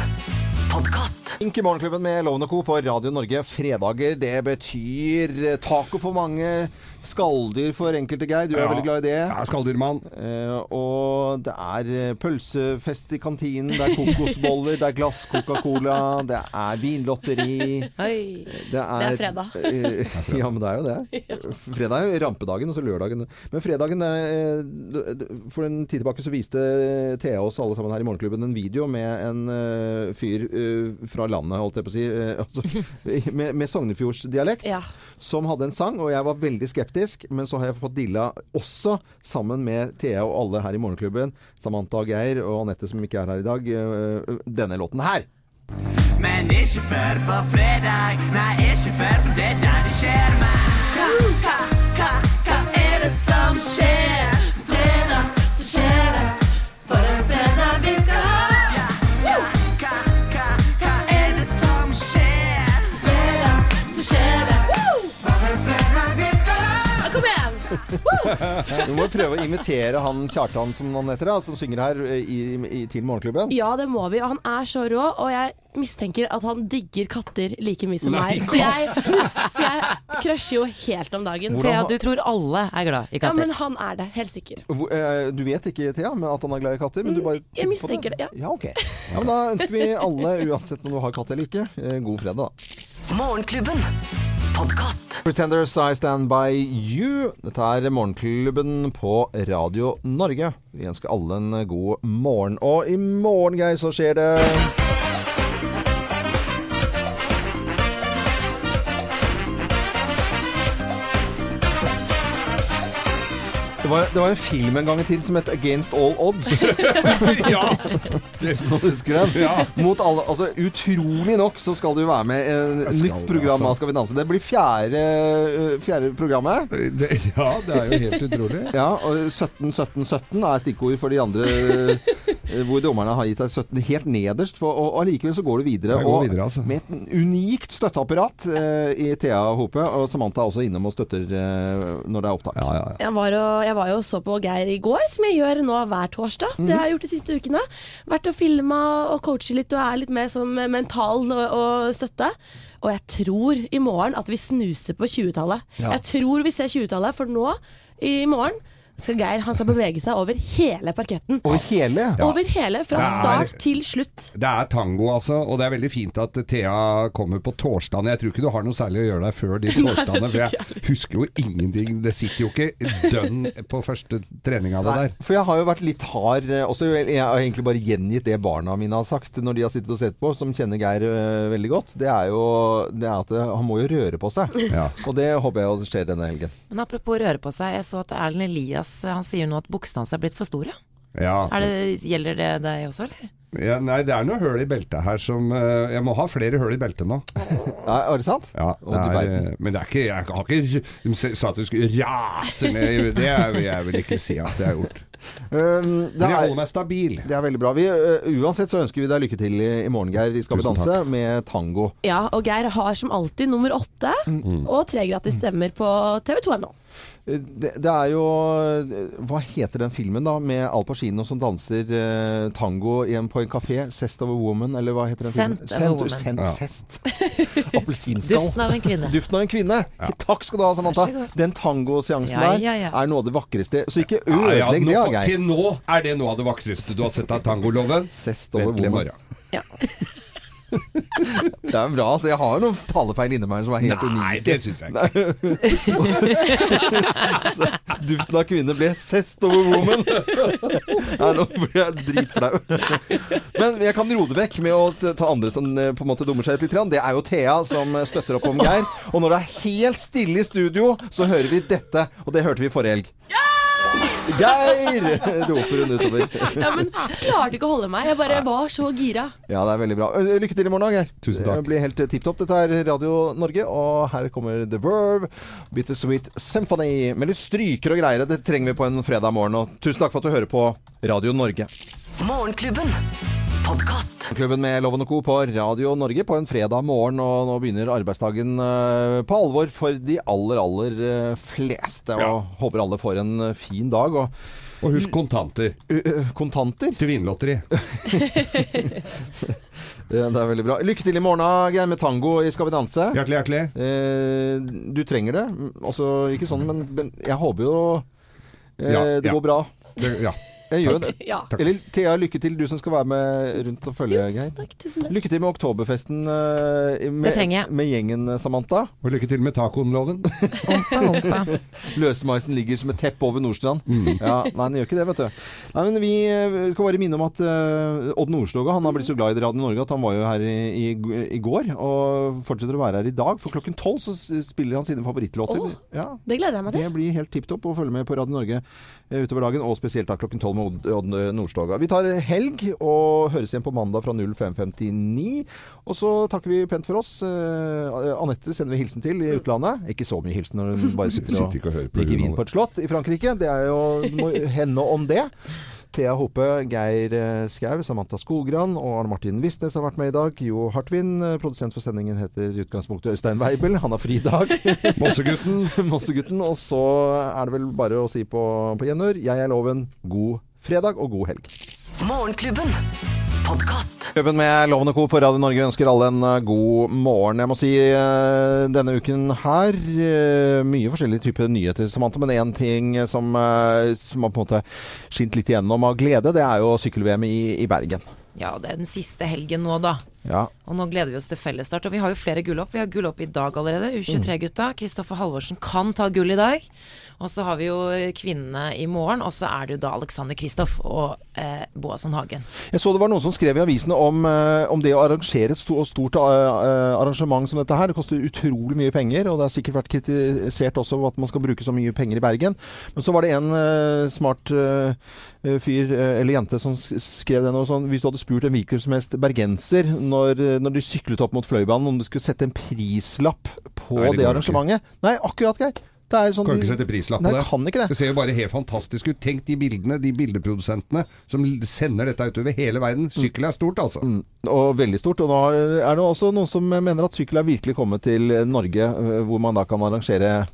Podkast. Ink i Morgenklubben med Loven Co. på Radio Norge. Fredager, det betyr taco for mange, skalldyr for enkelte, Geir. Du er Ja. veldig glad i det. Ja, skalldyrmann. Eh, og det er eh, pølsefest i kantinen, det er kokosboller, det er glass Coca-Cola, det er vinlotteri Oi. Det er, Det er fredag. eh, ja, men det er jo det. Fredag er jo rampedagen, og så lørdagen. Men fredagen eh, For en tid tilbake så viste Thea oss alle sammen her i Morgenklubben en video med en uh, fyr uh, fra landet, holdt jeg på å si, uh, altså, med, med Sognefjordsdialekt, Ja. som hadde en sang. Og jeg var veldig skeptisk, men så har jeg fått dilla også, sammen med Thea og alle her i Morgenklubben, Samantha og Geir og Anette som ikke er her i dag, eh, denne låten her. Men ikke før på fredag. Nei, ikke før, for det er der det skjer meg. Hva, hva, hva, hva er det som skjer? Vi må prøve å imitere han Kjartan som han heter, da, som synger her eh, i, i, til Morgenklubben. Ja, det må vi. Og han er så rå. Og jeg mistenker at han digger katter like mye som Nei, meg. Så jeg, så jeg crusher jo helt om dagen. Hvordan Thea, du tror alle er glad i katter? Ja, men han er det. Helt sikker. Hvor- eh, Du vet ikke, Thea, men at han er glad i katter? Men du bare Mm, jeg mistenker det, ja. Ja, ok. Ja, men da ønsker vi alle, uansett om du har katt eller ikke, eh, god fredag, da. Morgenklubben. Podkast. Pretenders I Stand By You. Dette er Morgenklubben på Radio Norge. Vi ønsker alle en god morgen. Og i morgen, Geir, så skjer det Det var, det var en film en gang i tiden som het Against All Odds. ja! Det står husker den. Ja. Mot alle, altså Utrolig nok så skal du være med i et nytt program av altså. Skal vi danse. Det blir fjerde, øh, fjerde programmet. Det, ja, det er jo helt utrolig. Ja, og 17, 17, 17 er stikkord for de andre øh, hvor dommerne har gitt deg 17 helt nederst. På, og allikevel så går du videre. Går og videre, altså. Med et unikt støtteapparat eh, i Thea Hope. Og Samantha er også innom og støtter eh, når det er opptak. Ja, ja, ja. Jeg var, og, jeg var jo og så på Geir i går, som jeg gjør nå hver torsdag. Det har jeg gjort de siste ukene. Vært og filma og coacha litt og er litt mer som mental og, og støtte. Og jeg tror i morgen at vi snuser på 20-tallet. Ja. Jeg tror vi ser 20-tallet, for nå i morgen skal Geir han skal bevege seg over hele parketten. Over hele? Over hele, fra er- start til slutt. Det er tango, altså. Og det er veldig fint at Thea kommer på torsdagene. Jeg tror ikke du har noe særlig å gjøre der før de torsdagene. For jeg husker jo ingenting. Det sitter jo ikke dønn på første trening av det Nei, der. for jeg har jo vært litt hard eh, også. Jeg har egentlig bare gjengitt det barna mine har sagt når de har sittet og sett på, som kjenner Geir eh, veldig godt. Det er jo det er at eh, han må jo røre på seg. Ja. Og det håper jeg skjer denne helgen. Men apropos røre på seg, jeg så at Erlend Elias han sier nå at buksene hans er blitt for store. Ja. Er det, gjelder det deg også, eller? ja. Nei, det er noe høl i beltet her som eh, Jeg må ha flere høl i beltet nå. Ja, er det sant? Ja, det er, men det er ikke Jeg har ikke De sa at du skulle rase ned Det vil jeg vel ikke si at jeg har gjort. Um, det, Men jeg holder er, meg stabil. det er veldig bra. Vi, uh, uansett så ønsker vi deg lykke til i, i morgen, Geir, i Skal vi danse med tango. Ja, og Geir har som alltid nummer åtte og tre gratis stemmer på TV2.no. Eh, Det, det er jo eh, Hva heter den filmen, da? Med Al Pacino som danser eh, tango igjen på en kafé? 'Cest of a Woman', eller hva heter den Sent filmen? of a Woman. Scent, Ja. Appelsinskall. Duften av en kvinne. Duften av en kvinne. Takk skal du ha, Samantha. Den tangoseansen Ja, der ja, ja. er noe av det vakreste. Så ikke Ja, ja, ødelegg det, Geir. til nå er det noe av det vakreste du har sett av tangoloven. Cest over a woman. morgen. Det er bra. altså Jeg har jo noen talefeil inni meg som er helt unike. Nei, unik. det syns jeg ikke. Duften av kvinne ble sest over woman. Nei, nå blir jeg dritflau. Men jeg kan roe det vekk med å ta andre som eh, på en måte dummer seg ut litt. Det er jo Thea som eh, støtter opp om Geir. Og når det er helt stille i studio, så hører vi dette. Og det hørte vi forrige helg. Geir! roper hun utover. Ja, men klarte ikke å holde meg. Jeg bare var så gira. Ja, det er veldig bra. Lykke til i morgen, Geir. Tusen takk. Det blir helt tipp topp. Dette er Radio Norge, og her kommer The Verve, Bittersweet Symphony. Med litt stryker og greier. Det trenger vi på en fredag morgen. Og tusen takk for at du hører på Radio Norge. Morgenklubben. Podkast. Klubben med Loven og Co. på Radio Norge på en fredag morgen, og nå begynner arbeidsdagen eh, på alvor for de aller, aller eh, fleste. Og Ja. håper alle får en eh, fin dag. Og Og husk kontanter. Kontanter? Til Vinlotteri. Det er veldig bra. Lykke til i morgen, da, Geir, med tango i Skal vi danse. Hjertelig, hjertelig. Eh, du trenger det. Altså, ikke sånn, men, men jeg håper jo eh, Ja, det ja. går bra. Det, ja. Jeg gjør det. Ja. Eller Thea, lykke til, du som skal være med rundt og følge, Geir. Takk. Lykke til med oktoberfesten eh, med, med gjengen, Samantha. Og lykke til med tacoen-loven. Løsmeisen ligger som et teppe over Nordstrand. Mm. Ja, nei, den gjør ikke det, vet du. Nei, men Vi eh, skal bare minne om at uh, Odd Nordstoga han har blitt så glad i Radio Norge at han var jo her i, i, i går, og fortsetter å være her i dag. For klokken tolv så spiller han sine favorittlåter. Åh. Ja, Det gleder jeg meg til. det blir helt tipp topp å følge med på Radio Norge eh, utover dagen, og spesielt da klokken tolv Odd, Odd Nordstoga. Vi tar helg og høres igjen på mandag fra 05.59. Og så takker vi pent for oss. Eh, Anette sender vi hilsen til i utlandet. Ikke så mye hilsen når hun bare sitter Sitter og hører og drikker vin på et slott i Frankrike. Det er jo henne om det. Thea Hope, Geir eh, Skau, Samantha Skogran og Arne Martin Visnes har vært med i dag. Jo Hartvin, eh, produsent for sendingen, heter i utgangspunktet Øystein Weibel. Han har fridag. Mossegutten. Mossegutten. Og så er det vel bare å si på, på gjenhør Jeg er Loven. God fredag og god helg. Morgenklubben. Podkast. Klubben med Loven og Co. på Radio Norge ønsker alle en eh, god morgen. Jeg må si eh, denne uken her eh, mye forskjellige typer nyheter, Samantha. Men én ting som, som har på en måte skint litt igjennom av glede, det er jo sykkel-VM i, i Bergen. Ja, det er den siste helgen nå, da. Ja. Og nå gleder vi oss til fellesstart. Og vi har jo flere gull opp. Vi har gull opp i dag allerede. U23-gutta. Kristoffer Halvorsen kan ta gull i dag. Og så har vi jo kvinnene i morgen. Og så er det jo da Alexander Kristoff og eh, Boasson Hagen. Jeg så det var noen som skrev i avisene om, eh, om det å arrangere et stort, eh, arrangement som dette her. Det koster utrolig mye penger, og det har sikkert vært kritisert også at man skal bruke så mye penger i Bergen. Men så var det en eh, smart fyr eller jente som skrev det noe sånn Hvis du hadde spurt en hvilken som helst bergenser når, når de syklet opp mot Fløibanen om du skulle sette en prislapp på Nei, det det, arrangementet Nei, akkurat, Geir. Det er sånn Kan de- ikke sette prislapp på det. kan ikke det. Det ser jo bare helt fantastisk ut. Tenk de bildene, de bildeprodusentene som sender dette utover hele verden. Sykkel er stort, altså. Mm, og veldig stort. Og nå er det også noen som mener at sykkel er virkelig kommet til Norge, eh, hvor man da kan arrangere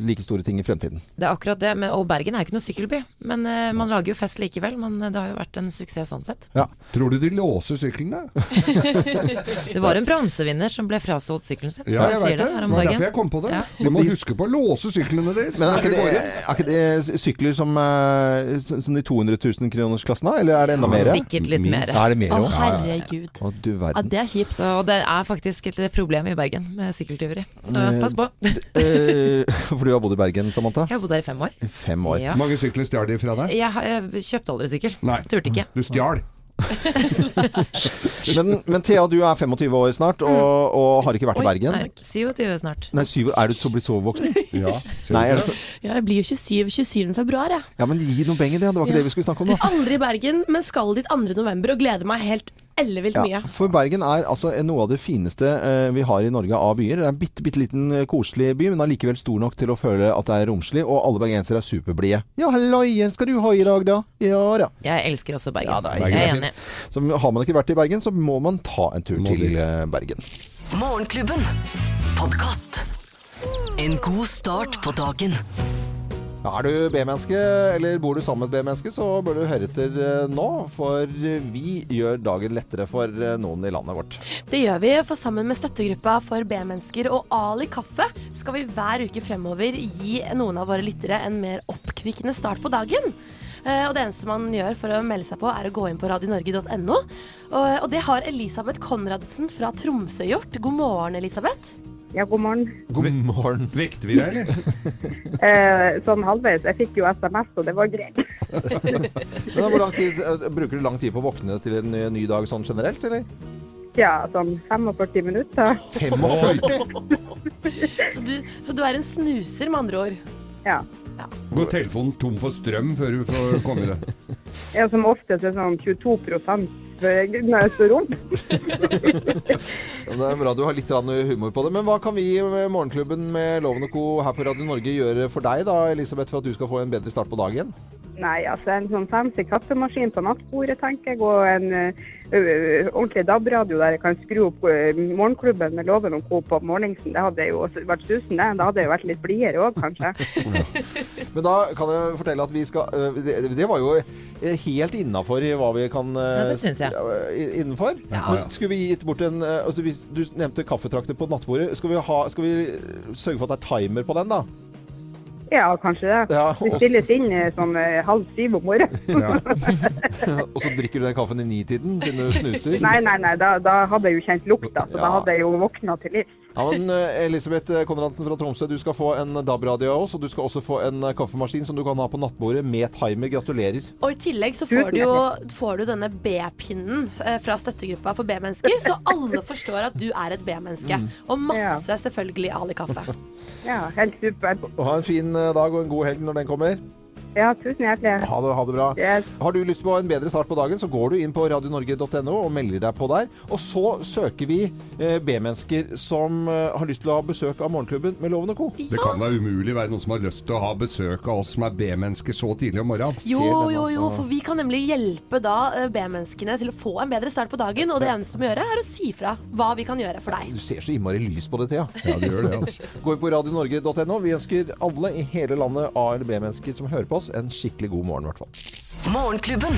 like store ting i fremtiden. Det er akkurat det. Men, og Bergen er jo ikke noe sykkelby. Men eh, man lager jo fest likevel. Men eh, det har jo vært en suksess sånn sett. Tror du de låser syklene? Det var en bronsevinner som ble frasolgt sykkelen sin. Ja, jeg veit det. Det var derfor jeg kom på det. Ja. De må huske på å låse syklene deres. Men er ikke, det, er ikke det sykler som, eh, som de 200 000 kronersklassen, har, Eller er det enda mer? Sikkert litt mer. Er det mer Å, herregud. Å, du Ja, det er kjipt. Så det er faktisk et problem i Bergen med sykkeltyveri. Så Eh, pass på. For du har bodd i Bergen, Samantha? Jeg har bodd der i fem år. Fem år. Ja. Mange sykler stjal de fra deg? Jeg, har- jeg kjøpte aldri sykkel. Nei. Turte ikke. Du stjal. Men, men Thea, du er 25 år snart, og, og har ikke vært i Bergen? Nei, 27 snart. Nei, syv, er du så blitt så voksen? Ja. Nei, er det så, Ja, jeg blir jo 27 27. februar, jeg. ja, men gi noen penger, det. Det var ikke Ja. det vi skulle snakke om nå. Aldri i Bergen, men skal dit 2. november og gleder meg helt ellevilt mye. Ja, for Bergen er altså noe av det fineste eh, vi har i Norge av byer. Det er en bitte, bitte liten eh, koselig by, men allikevel stor nok til å føle at det er romslig, og alle bergensere er superblide. Ja, halloien, skal du ha i dag, da? Ja da. Jeg elsker også Bergen. Ja, det er jeg er enig. Så har man ikke vært i Bergen, så må man ta en tur Må til eh, Bergen. Morgenklubben. Podkast. En god start på dagen. Er du B-menneske, eller bor du sammen med et B-menneske, så bør du høre etter eh, nå. For vi gjør dagen lettere for eh, noen i landet vårt. Det gjør vi, for sammen med støttegruppa for B-mennesker og Ali Kaffe skal vi hver uke fremover gi noen av våre lyttere en mer oppkvikkende start på dagen. Eh, Og det eneste man gjør for å melde seg på, er å gå inn på radionorge.no. Og det har Elisabeth Konradsen fra Tromsø gjort. God morgen, Elisabeth. Ja, god morgen. God morgen. Vekte vi deg, eller? Eh, sånn halvveis. Jeg fikk jo SMS, og det var greit. Men hvor lang tid, eh, Bruker du lang tid på å våkne til en ny, ny dag sånn generelt, eller? Ja, sånn 45 minutter. 45? Så du, så du er en snuser, med andre ord. Ja. Går telefonen tom for strøm før du får komme i det? Ja, som oftest er sånn 22 når jeg står opp. Det er bra du har litt humor på det. Men hva kan vi med Morgenklubben med Loven og Co. her på Radio Norge gjøre for deg da, Elisabeth, for at du skal få en bedre start på dagen? Nei, altså en sånn fancy kaffemaskin på nattbordet, tenker jeg, og en ø, ordentlig DAB-radio der jeg kan skru opp morgenklubben med Loven og Co. på morgensen. Det hadde jo vært susen, det. Da hadde jeg jo vært litt blidere òg, kanskje. Men da kan jeg fortelle at vi skal øh, Det, det var jo eh, helt innafor hva vi kan Ja, det syns jeg. Innenfor. Ja. Men skulle vi gitt bort en altså Du nevnte kaffetrakter på nattbordet. Skal vi, ha, skal vi sørge for at det er timer på den, da? Ja, kanskje det. Ja, Det og- stilles inn eh, sånn eh, halv syv om morgenen. Og så drikker du den kaffen i nitiden siden du snuser? Nei, nei, nei, da, da hadde jeg jo kjent lukta, så Ja. da hadde jeg jo våkna til liv. Ja, men øh, Elisabeth Konradsen fra Tromsø, du skal få en DAB-radio av oss, og du skal også få en øh, kaffemaskin som du kan ha på nattbordet med timer. Gratulerer. Og i tillegg så får du jo får du denne B-pinnen eh, fra støttegruppa for B-mennesker, så alle forstår at du er et B-menneske. Mm. Og masse selvfølgelig Ali-kaffe. Ja, helt supert. Ha en fin dag og en god helg når den kommer. Ja, tusen hjertelig. Ha det, ha det bra. Yes. Har du lyst på en bedre start på dagen, så går du inn på radionorge.no og melder deg på der. Og så søker vi eh, B-mennesker som eh, har lyst til å ha besøk av Morgenklubben med Loven og Co. Det kan da umulig være noen som har lyst til å ha besøk av oss som er B-mennesker så tidlig om morgenen. Jo, jo, altså. jo, for vi kan nemlig hjelpe da eh, B-menneskene til å få en bedre start på dagen. Og det eneste du må gjøre, er å si fra hva vi kan gjøre for deg. Du ser så innmari lys på det, Thea. Ja, du gjør det, altså. Gå inn på radionorge.no. Vi ønsker alle i hele landet A- eller B-mennesker som hører på oss, en skikkelig god morgen, i hvert fall. Morgenklubben.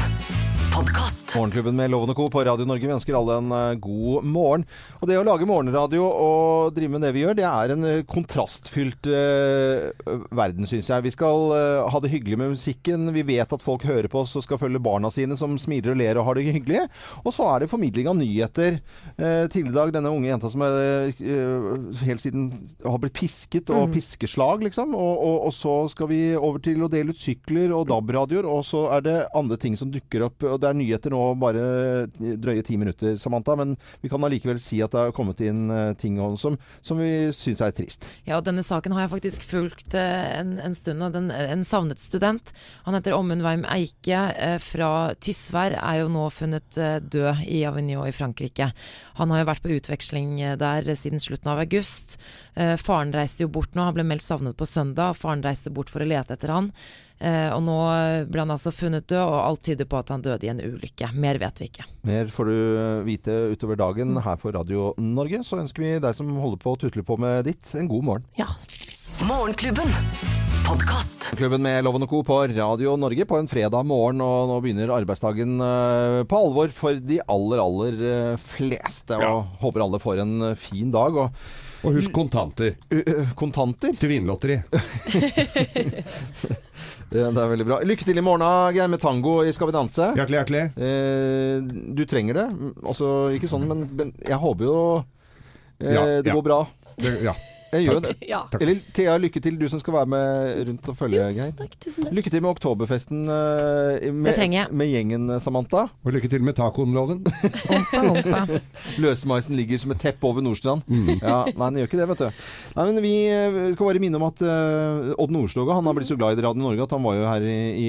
Podkast. Morgenklubben med Lovende og Co. på Radio Norge. Vi ønsker alle en eh, god morgen. Og det å lage morgenradio og drive med det vi gjør, det er en eh, kontrastfylt uh, verden, syns jeg. Vi skal uh, ha det hyggelig med musikken. Vi vet at folk hører på oss og skal følge barna sine som smiler og ler og har det hyggelig. Og så er det formidling av nyheter. Uh, tidligere i dag, denne unge jenta som er, helt siden har blitt pisket, og Mm. piskeslag, liksom. Og, og, og så skal vi over til å dele ut sykler og DAB-radioer, og så er det andre ting som dukker opp. Og det er nyheter nå bare drøye ti minutter, Samantha, men vi kan allikevel si at det har kommet inn eh, ting som, som vi syns er trist. Ja, og denne saken har jeg faktisk fulgt eh, en, en stund. Og den, en savnet student, han heter Ommund Weim Eike eh, fra Tysvær, er jo nå funnet død i Avignon i Frankrike. Han har jo vært på utveksling der siden slutten av august. Faren reiste jo bort nå, han ble meldt savnet på søndag. Faren reiste bort for å lete etter han. Eh, og nå ble han altså funnet død, og alt tyder på at han døde i en ulykke. Mer vet vi ikke. Mer får du vite utover dagen her på Radio Norge. Så ønsker vi deg som holder på å tutle på med ditt, en god morgen. Ja. Morgenklubben. Podkast. Klubben med Loven og Co. på Radio Norge på en fredag morgen, og nå begynner arbeidsdagen eh, på alvor for de aller, aller eh, fleste. Og håper alle får en fin dag. Og, Og husk kontanter. kontanter? Til Vinlotteri. Det, er veldig bra. Lykke til i morgen, Geir, med tango i Skal vi danse. Hjertelig, hjertelig. Eh, du trenger det. Altså, ikke sånn, men, men jeg håper jo eh, Ja, det ja. går bra. Det, ja. Jeg gjør det. Ja. Eller Thea, lykke til, du som skal være med rundt og følge, Geir. takk. Lykke til med oktoberfesten eh, med, med gjengen, Samantha. Og lykke til med tacoen-loven. Løsmeisen ligger som et teppe over Nordstrand. Mm. Ja, nei, den gjør ikke det, vet du. Nei, men Vi eh, skal bare minne om at uh, Odd Nordstoga han har blitt så glad i Radio Norge at han var jo her i, i,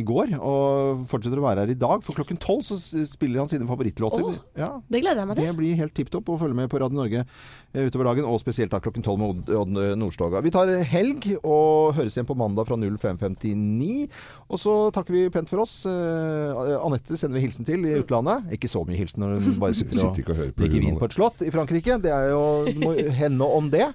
i går, og fortsetter å være her i dag. For klokken tolv så spiller han sine favorittlåter. Åh, ja, Det gleder jeg meg til. det blir helt tipp topp å følge med på Radio Norge eh, utover dagen, og spesielt da klokken tolv Odd, Nordstoga. Vi tar helg og høres igjen på mandag fra 05.59. Og så takker vi pent for oss. Eh, Anette sender vi hilsen til i utlandet. Ikke så mye hilsen når hun bare sitter Sitter og og drikker vin på et slott i Frankrike. Det er jo henne om det.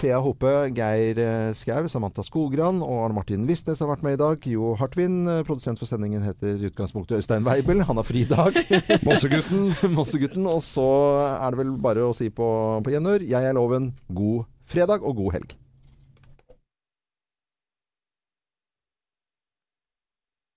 Thea Hope, Geir eh, Skau, Samantha Skogran og Arne Martin Visnes har vært med i dag. Jo Hartvin, eh, produsent for sendingen, heter utgangspunktet Øystein Weibel. Han har fridag. Mossegutten. Mossegutten. Og så er det vel bare å si på, på gjenhør, jeg er Loven. God fredag og god helg.